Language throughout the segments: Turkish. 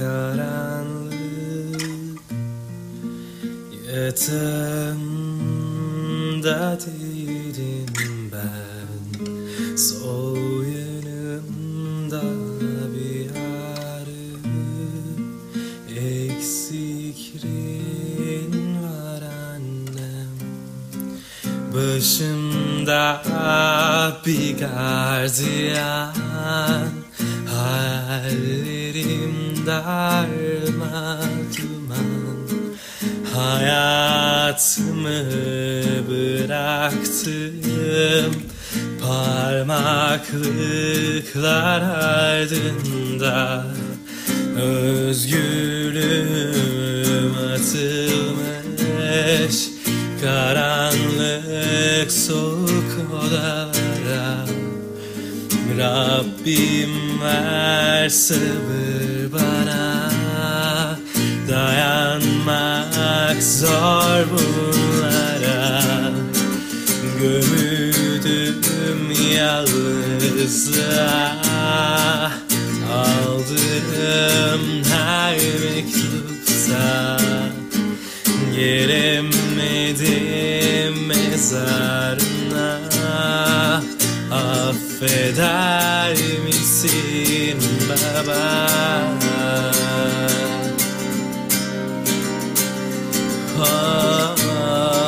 karanlık Yatağımda değilim ben. Sol yanımda bir ağrı Eksikliğin var annem. Başımda bir gardiyan Hayallerim darma duman Hayatımı bıraktım. Parmaklıklar ardında Özgürlüğüm atılmış. Karanlık soğuk odalara Rabbim ver sabır bana. Dayanmak zor bunlara. Gömüldüm yalnızlığa. Aldığım her mektupta Gelemedim mezarına fedai misin baba oh, oh.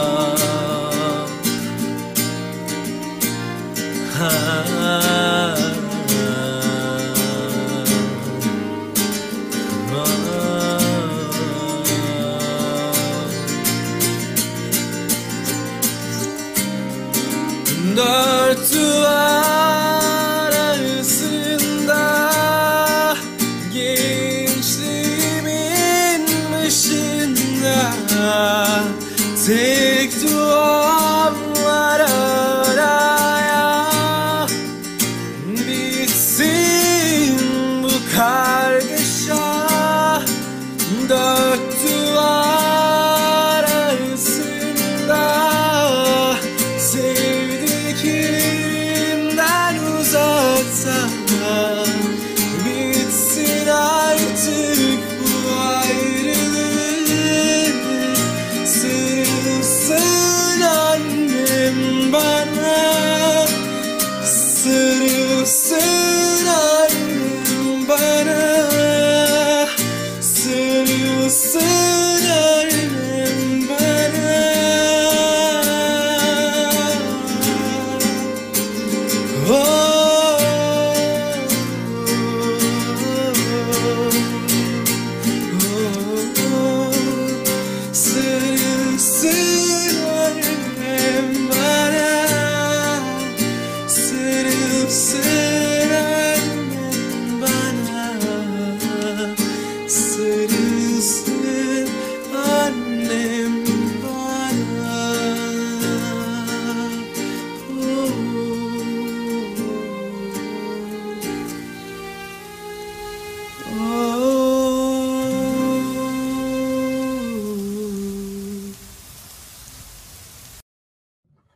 Ah. Oh. No. ser eu ser. Oh.